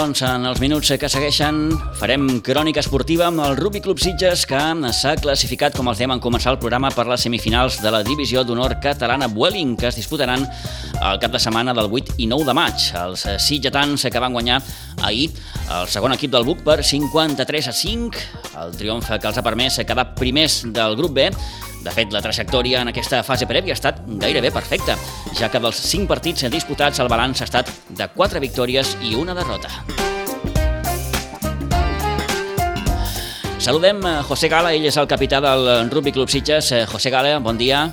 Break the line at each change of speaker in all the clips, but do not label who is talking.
Vinga, doncs, en els minuts que segueixen farem crònica esportiva amb el Rugby Club Sitges que s'ha classificat, com els dèiem en començar el programa, per les semifinals de la Divisió d'Honor Catalana Vueling, que es disputaran el cap de setmana del 8 i 9 de maig. Els sitgetans que van guanyar ahir el segon equip del BUC per 53 a 5, el triomf que els ha permès quedar primers del grup B, de fet, la trajectòria en aquesta fase prèvia ha estat gairebé perfecta, ja que dels 5 partits disputats el balanç ha estat de 4 victòries i una derrota. Saludem José Gala, ell és el capità del Rugby Club Sitges. José Gala, bon dia.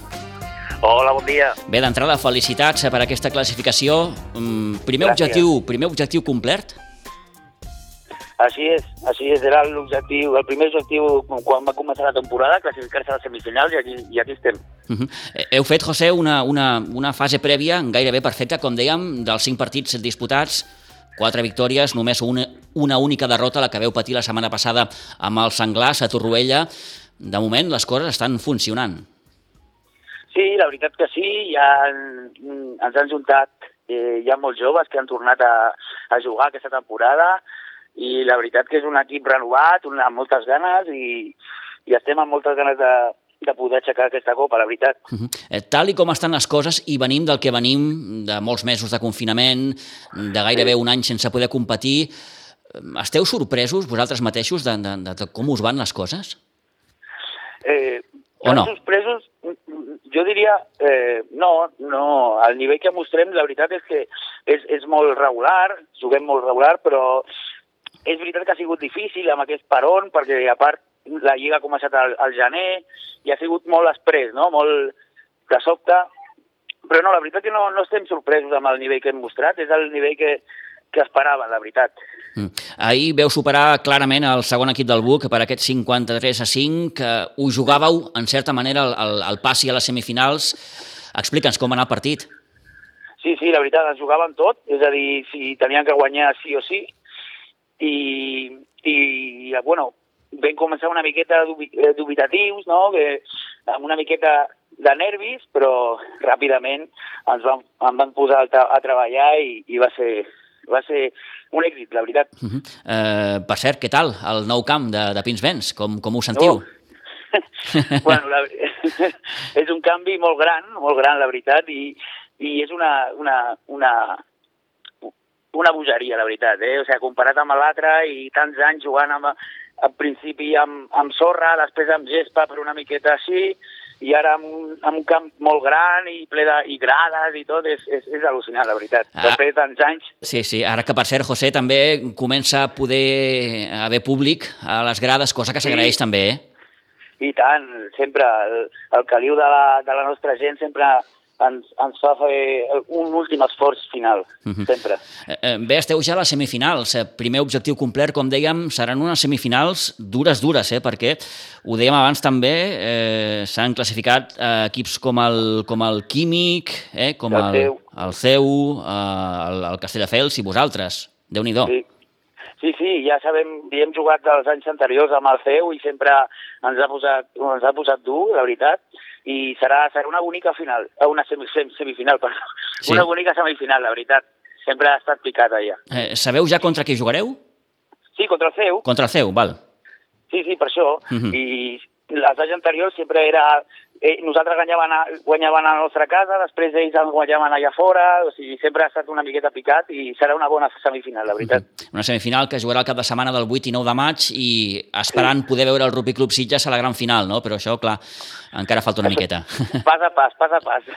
Hola, bon dia.
Bé, d'entrada, felicitats per aquesta classificació. Mm, primer
Gràcies.
objectiu, primer objectiu complert?
Així és, així és, era l'objectiu, el primer objectiu quan va començar la temporada, classificar-se a les semifinals i aquí, i aquí estem.
Uh -huh. Heu fet, José, una, una, una fase prèvia gairebé perfecta, com dèiem, dels cinc partits disputats, quatre victòries, només una, una única derrota, la que veu patir la setmana passada amb el Senglars a Torroella. De moment, les coses estan funcionant.
Sí, la veritat que sí, ja ens han juntat, eh, hi ha molts joves que han tornat a, a jugar aquesta temporada, i la veritat que és un equip renovat, una, amb moltes ganes i, i estem amb moltes ganes de, de poder aixecar aquesta copa, la veritat.
Uh -huh. eh, tal i com estan les coses, i venim del que venim, de molts mesos de confinament, de gairebé un any sense poder competir, esteu sorpresos vosaltres mateixos de, de, de, de com us van les coses?
Eh,
o no?
sorpresos, jo diria, eh, no, no, el nivell que mostrem, la veritat és que és, és molt regular, juguem molt regular, però és veritat que ha sigut difícil amb aquest peron, perquè a part la Lliga ha començat al, al gener i ha sigut molt després, no? molt de sobte, però no, la veritat que no, no estem sorpresos amb el nivell que hem mostrat, és el nivell que, que esperava, la veritat.
Mm. Ahir veu superar clarament el segon equip del BUC per aquest 53 a 5, que ho jugàveu, en certa manera, el, el, el passi a les semifinals. Explica'ns com va anar el partit.
Sí, sí, la veritat, es jugaven tot, és a dir, si tenien que guanyar sí o sí, i, i bueno, vam començar una miqueta dubitatius, no? que, amb una miqueta de nervis, però ràpidament ens van, em van posar a treballar i, i va, ser, va ser un èxit, la veritat.
Uh -huh. uh, per cert, què tal el nou camp de, de Pinsbens? Com, com ho sentiu?
Oh. bueno, la, és un canvi molt gran, molt gran, la veritat, i, i és una, una, una, una bogeria, la veritat, eh? O sigui, comparat amb l'altre i tants anys jugant amb, al principi amb, amb sorra, després amb gespa per una miqueta així, i ara amb un, amb un camp molt gran i ple de i grades i tot, és, és, és al·lucinant, la veritat. Ah. Després de tants anys...
Sí, sí, ara que per cert, José, també comença a poder haver públic a les grades, cosa que s'agraeix sí. també, eh?
I tant, sempre, el, el caliu de la, de la nostra gent sempre ens, ens fa fer un últim esforç final, uh -huh. sempre.
Bé, esteu ja a les semifinals. Primer objectiu complet, com dèiem, seran unes semifinals dures, dures, eh? perquè, ho dèiem abans també, eh, s'han classificat eh, equips com el, com el Químic, eh? com el, el, el CEU, eh, el, el Castelldefels i vosaltres. Déu-n'hi-do.
Sí. Sí, sí, ja sabem, hi hem jugat els anys anteriors amb el CEU i sempre ens ha posat, ens ha posat dur, la veritat, i serà, serà una bonica final, una semifinal, perdó. Sí. Una bonica semifinal, la veritat. Sempre ha estat picat allà.
Eh, sabeu ja contra qui jugareu?
Sí, contra el CEU.
Contra el CEU, val.
Sí, sí, per això. Uh -huh. I les anys anteriors sempre era eh, nosaltres guanyaven a, guanyaven a la nostra casa, després ells ens guanyaven allà fora, o sigui, sempre ha estat una miqueta picat i serà una bona semifinal, la veritat. Uh
-huh. Una semifinal que jugarà el cap de setmana del 8 i 9 de maig i esperant sí. poder veure el Rugby Club Sitges a la gran final, no? Però això, clar, encara falta una miqueta.
Pas a pas, pas a pas.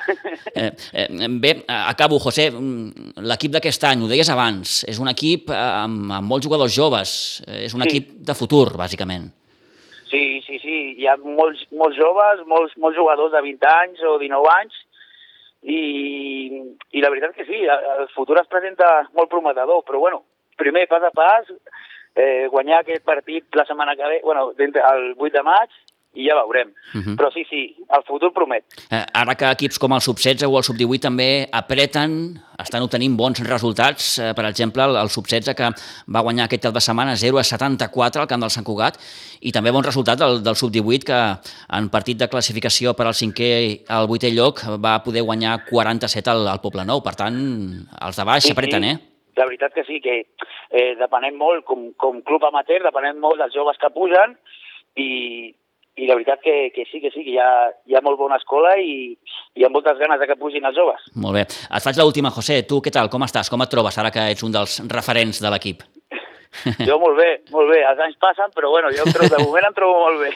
Eh, eh, bé, acabo, José. L'equip d'aquest any, ho deies abans, és un equip amb, amb molts jugadors joves, és un sí. equip de futur, bàsicament.
Sí, sí, sí, hi ha molts, molts joves, molts, molts jugadors de 20 anys o 19 anys, i, i la veritat que sí, el futur es presenta molt prometedor, però bueno, primer pas a pas, eh, guanyar aquest partit la setmana que ve, bueno, el 8 de maig, i ja veurem. Uh -huh. Però sí, sí, el futur promet.
Eh, ara que equips com el Sub-16 o el Sub-18 també apreten, estan obtenint bons resultats, eh, per exemple, el, el Sub-16 que va guanyar aquest cap de setmana 0 a 74 al camp del Sant Cugat, i també bon resultat del, del Sub-18 que en partit de classificació per al cinquè al vuitè lloc va poder guanyar 47 al, al Poble Nou. Per tant, els de baix s'apreten, sí, sí. eh?
la veritat que sí, que eh, depenem molt, com, com club amateur, depenem molt dels joves que pugen i, i la veritat que, que sí, que sí, que hi ha, hi ha molt bona escola i hi ha moltes ganes de que pugin els joves.
Molt bé. Et faig l'última, José. Tu què tal? Com estàs? Com et trobes ara que ets un dels referents de l'equip?
Jo molt bé, molt bé. Els anys passen, però bueno, jo trobo, de moment em trobo molt bé.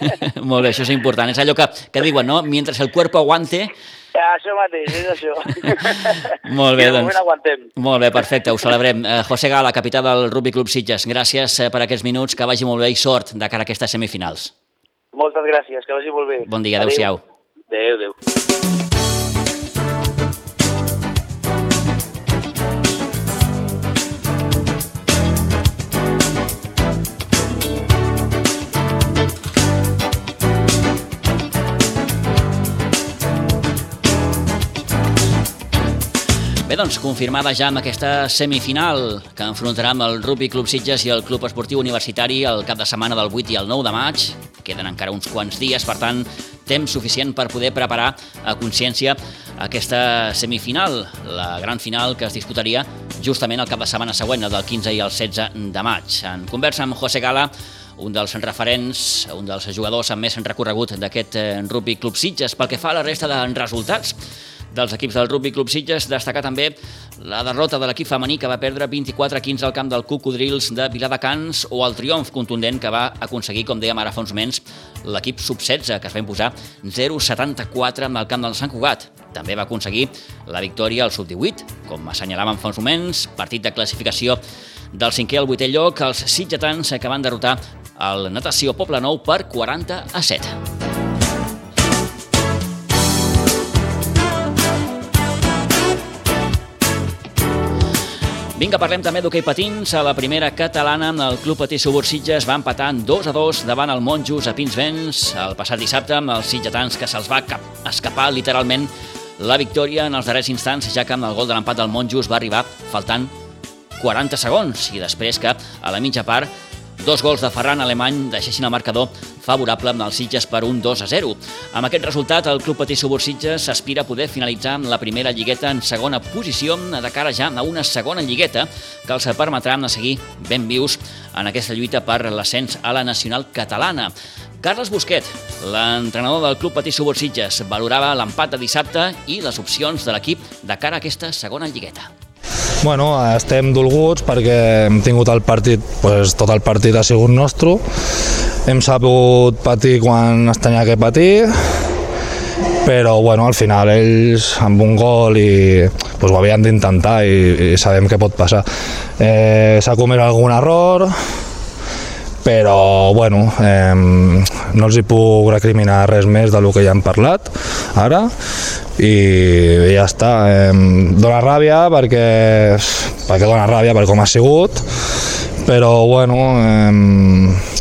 molt bé, això és important. És allò que, que diuen, no? Mientras el cuerpo aguante...
Això mateix, és això.
molt bé, doncs.
aguantem.
Molt bé, perfecte, ho celebrem. Eh, José Gala, capità del Rugby Club Sitges, gràcies eh, per aquests minuts, que vagi molt bé i sort de cara a aquestes semifinals.
Moltes gràcies, que vagi molt bé.
Bon dia, adeu-siau.
Adéu, adéu.
Bé, doncs, confirmada ja amb aquesta semifinal que enfrontarà amb el Rugby Club Sitges i el Club Esportiu Universitari el cap de setmana del 8 i el 9 de maig. Queden encara uns quants dies, per tant, temps suficient per poder preparar a consciència aquesta semifinal, la gran final que es disputaria justament el cap de setmana següent, el del 15 i el 16 de maig. En conversa amb José Gala, un dels referents, un dels jugadors amb més recorregut d'aquest eh, Rugby Club Sitges. Pel que fa a la resta de resultats, dels equips del Rugby Club Sitges, destacar també la derrota de l'equip femení que va perdre 24 a 15 al camp del Cocodrils de Viladecans o el triomf contundent que va aconseguir, com dèiem ara fa uns l'equip sub-16, que es va imposar 0-74 amb el camp del Sant Cugat. També va aconseguir la victòria al sub-18, com assenyalàvem fa uns moments, partit de classificació del cinquè al vuitè lloc, els sitgetans que van derrotar el Natació Poble Nou per 40 a 7. Vinga, parlem també d'hoquei patins. A la primera catalana, el Club Patí Subur Sitges va empatar 2 a 2 davant el Monjos a Pinsbens el passat dissabte amb els sitgetans que se'ls va cap escapar literalment la victòria en els darrers instants, ja que amb el gol de l'empat del Monjos va arribar faltant 40 segons i després que a la mitja part Dos gols de Ferran Alemany deixessin el marcador favorable amb els Sitges per un 2 a 0. Amb aquest resultat, el Club Patí Subur Sitges aspira a poder finalitzar la primera lligueta en segona posició de cara ja a una segona lligueta que els permetrà seguir ben vius en aquesta lluita per l'ascens a la nacional catalana. Carles Busquet, l'entrenador del Club Patí Subur Sitges, valorava l'empat de dissabte i les opcions de l'equip de cara a aquesta segona lligueta.
Bueno, estem dolguts perquè hem tingut el partit, pues, tot el partit ha sigut nostre. Hem sabut patir quan es tenia que patir, però bueno, al final ells amb un gol i pues, ho havien d'intentar i, i sabem què pot passar. Eh, S'ha comès algun error, però bueno, eh, no els hi puc recriminar res més del que ja hem parlat ara i ja està eh, dona ràbia perquè perquè dona ràbia per com ha sigut però bueno eh,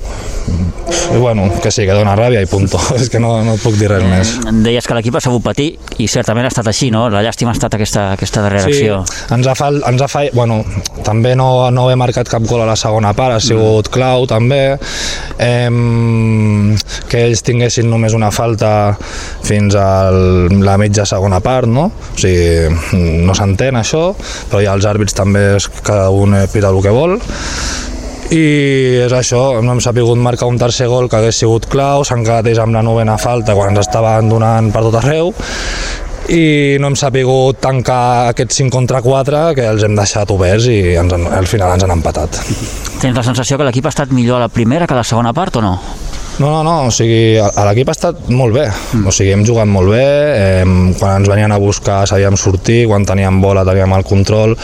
i bueno, que sí, que dona ràbia i punto. És que no, no puc dir res més.
Deies que l'equip ha sabut patir i certament ha estat així, no? La llàstima ha estat aquesta, aquesta darrera
Sí,
acció.
ens ha, fal, ens ha fall... Bueno, també no, no he marcat cap gol a la segona part, ha sigut clau també. Em, que ells tinguessin només una falta fins a la mitja segona part, no? O sigui, no s'entén això, però ja els àrbits també és, cada un pita el que vol i és això, no hem sapigut marcar un tercer gol que hagués sigut clau, s'han quedat ells amb la novena falta quan ens estaven donant per tot arreu i no hem sapigut tancar aquests 5 contra 4 que els hem deixat oberts i ens, al final ens han empatat.
Tens la sensació que l'equip ha estat millor a la primera que a la segona part o no?
No, no, no, o sigui, l'equip ha estat molt bé, o sigui, hem jugat molt bé, eh, quan ens venien a buscar sabíem sortir, quan teníem bola teníem el control,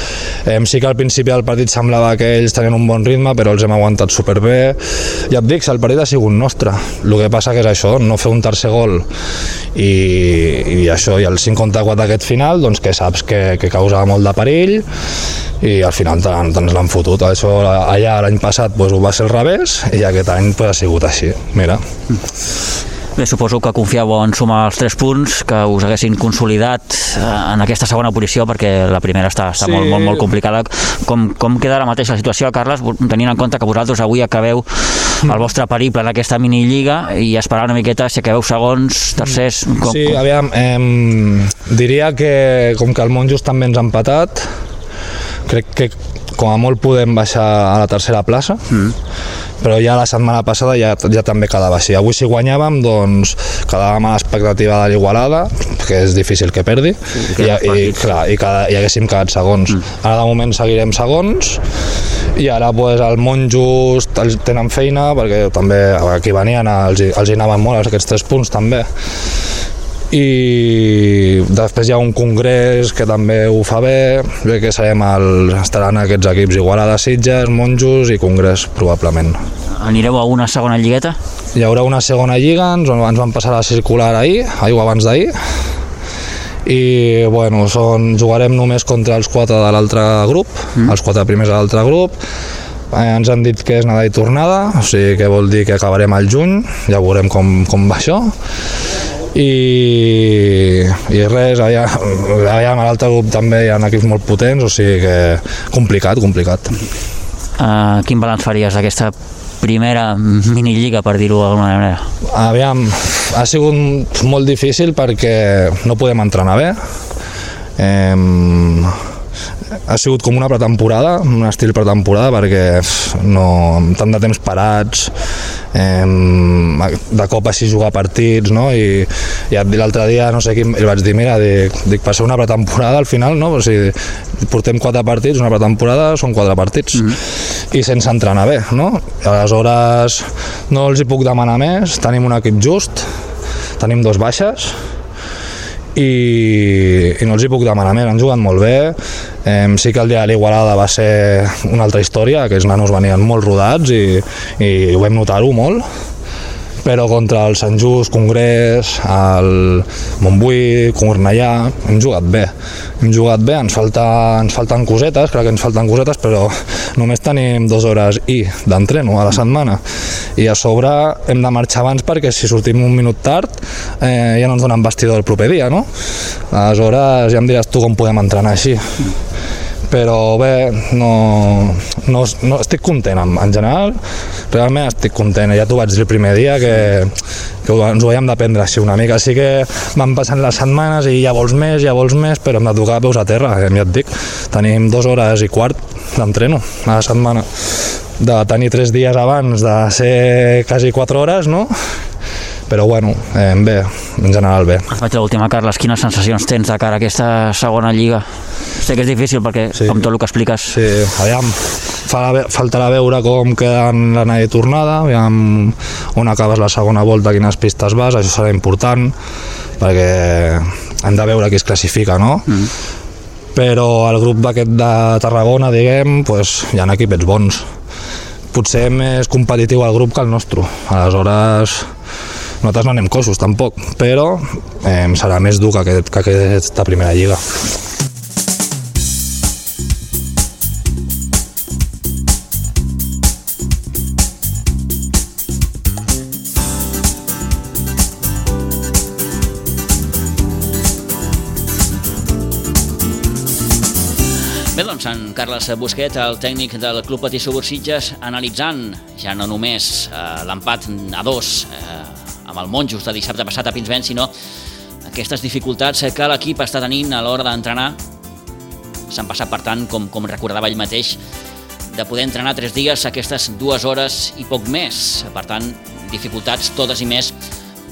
eh, sí que al principi del partit semblava que ells tenien un bon ritme, però els hem aguantat superbé, ja et dic, el partit ha sigut nostre, el que passa que és això, no fer un tercer gol i, i això, i el 5 contra 4 aquest final, doncs que saps que, que causava molt de perill, i al final te'n te l'han fotut. Això allà l'any passat doncs, ho va ser al revés i aquest any doncs, ha sigut així. Mira,
Bé, suposo que confiàveu en sumar els 3 punts, que us haguessin consolidat eh, en aquesta segona posició, perquè la primera està, està
Sí.
molt, molt, molt complicada. Com, com queda ara mateix la situació, Carles, tenint en compte que vosaltres avui acabeu el vostre periple en aquesta minilliga i esperar una miqueta si acabeu segons, tercers... Com,
sí,
com...
aviam, eh, diria que com que el Monjos també ens ha empatat, crec que com a molt podem baixar a la tercera plaça, mm. però ja la setmana passada ja, ja també quedava així. Avui si guanyàvem, doncs quedàvem a l'expectativa de l'Igualada, que és difícil que perdi, sí, i, i, clar, i, cada, i haguéssim quedat segons. Mm. Ara de moment seguirem segons, i ara pues, el Monjos tenen feina perquè també aquí venien els, els hi anaven molt aquests tres punts també i després hi ha un congrés que també ho fa bé, bé que serem el, estaran aquests equips Igualada, Sitges, Monjos i Congrés probablement.
Anireu a una segona lligueta?
Hi haurà una segona lliga, ens, ens van passar a la circular ahir, ahir o abans d'ahir, i bueno, són, jugarem només contra els quatre de l'altre grup, mm. els quatre primers de l'altre grup, eh, ens han dit que és nada i tornada, o sigui que vol dir que acabarem al juny, ja veurem com, com va això, i, i res, allà, allà a l'altre grup també hi ha equips molt potents, o sigui que complicat, complicat.
Uh, quin balanç faries d'aquesta primera minilliga, per dir-ho d'alguna manera?
Aviam, ha sigut molt difícil perquè no podem entrenar bé. Eh, ha sigut com una pretemporada, un estil pretemporada, perquè no, tant de temps parats, eh, de cop així jugar partits, no? I, i l'altre dia, no sé qui, li vaig dir, mira, dic, dic per ser una pretemporada al final, no? O sigui, portem quatre partits, una pretemporada són quatre partits, mm -hmm. i sense entrenar bé, no? I aleshores no els hi puc demanar més, tenim un equip just, tenim dos baixes, i, i no els hi puc demanar més, han jugat molt bé, eh, sí que el dia de l'Igualada va ser una altra història, aquests nanos venien molt rodats i, i ho vam notar-ho molt, però contra el Sant Just, Congrés, el Montbui, Cornellà, hem jugat bé. Hem jugat bé, ens, falta, ens falten cosetes, crec que ens falten cosetes, però només tenim dues hores i d'entreno a la setmana. I a sobre hem de marxar abans perquè si sortim un minut tard eh, ja no ens donen vestidor el proper dia, no? Aleshores ja em diràs tu com podem entrenar així però bé, no, no, no estic content en, en general, realment estic content, ja t'ho vaig dir el primer dia que, que ens ho havíem d'aprendre així una mica, així que van passant les setmanes i ja vols més, ja vols més, però hem de tocar peus a terra, ja et dic, tenim dues hores i quart d'entreno a la setmana, de tenir tres dies abans de ser quasi quatre hores, no? Però bueno, eh, bé, en general bé.
Et faig l'última, Carles, quines sensacions tens de cara a aquesta segona lliga? Sé que és difícil perquè, sí. com tot el que expliques...
Sí, aviam, faltarà veure com queden l'anada i tornada, aviam on acabes la segona volta, quines pistes vas, això serà important, perquè hem de veure qui es classifica, no? Mm. Però el grup d'aquest de Tarragona, diguem, pues, hi ha equips bons. Potser més competitiu el grup que el nostre. Aleshores, nosaltres no anem cossos tampoc, però eh, serà més dur que, aquest, que aquesta primera lliga.
Bé, doncs, en Carles Busquet, el tècnic del Club Patí Subursitges, analitzant ja no només eh, l'empat a dos eh, amb el Monjos de dissabte passat a Pinsbent, sinó aquestes dificultats que l'equip està tenint a l'hora d'entrenar. S'han passat, per tant, com, com recordava ell mateix, de poder entrenar tres dies aquestes dues hores i poc més. Per tant, dificultats totes i més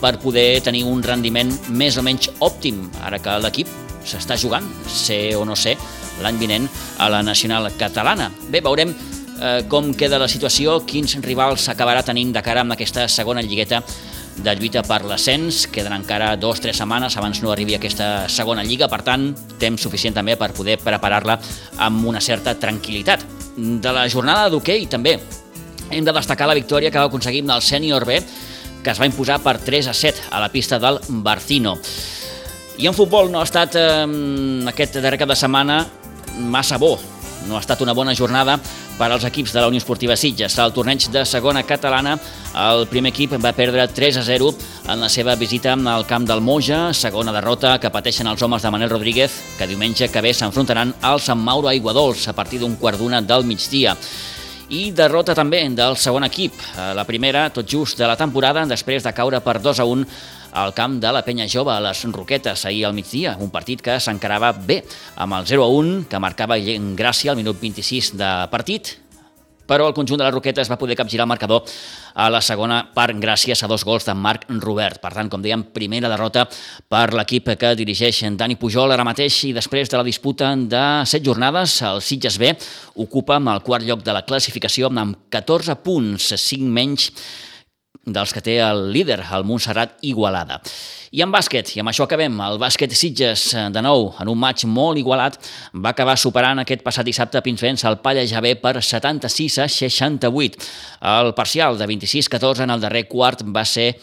per poder tenir un rendiment més o menys òptim, ara que l'equip s'està jugant, sé o no sé, l'any vinent a la Nacional Catalana. Bé, veurem eh, com queda la situació, quins rivals s'acabarà tenint de cara amb aquesta segona lligueta de lluita per l'ascens. Queden encara dues o tres setmanes abans no arribi aquesta segona lliga, per tant, temps suficient també per poder preparar-la amb una certa tranquil·litat. De la jornada d'hoquei també hem de destacar la victòria que va aconseguir el sènior B, que es va imposar per 3 a 7 a la pista del Barcino. I en futbol no ha estat eh, aquest darrer cap de setmana massa bo. No ha estat una bona jornada per als equips de la Unió Esportiva Sitges. Al torneig de segona catalana, el primer equip va perdre 3 a 0 en la seva visita al camp del Moja, segona derrota que pateixen els homes de Manel Rodríguez, que diumenge que ve s'enfrontaran al Sant Mauro Aiguadols a partir d'un quart d'una del migdia. I derrota també del segon equip, la primera tot just de la temporada després de caure per 2 a 1 al camp de la Penya Jove a les Roquetes ahir al migdia, un partit que s'encarava bé amb el 0-1 que marcava Gràcia al minut 26 de partit però el conjunt de les Roquetes va poder capgirar el marcador a la segona part gràcies a dos gols de Marc Robert. Per tant, com dèiem, primera derrota per l'equip que dirigeix Dani Pujol ara mateix i després de la disputa de set jornades, el Sitges B ocupa el quart lloc de la classificació amb 14 punts, 5 menys dels que té el líder, el Montserrat Igualada. I en bàsquet, i amb això acabem, el bàsquet Sitges, eh, de nou, en un maig molt igualat, va acabar superant aquest passat dissabte a Pinsbens el Palla Javé per 76 a 68. El parcial de 26-14 en el darrer quart va ser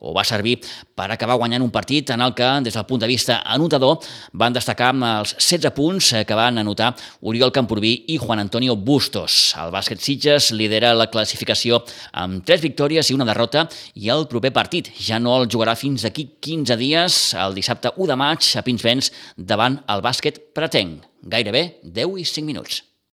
o va servir per acabar guanyant un partit en el que, des del punt de vista anotador, van destacar els 16 punts que van anotar Oriol Camporbí i Juan Antonio Bustos. El bàsquet Sitges lidera la classificació amb 3 victòries i una derrota i el proper partit ja no el jugarà fins d'aquí 15 dies, el dissabte 1 de maig, a Pinsbens, davant el bàsquet pretenc. Gairebé 10 i 5 minuts.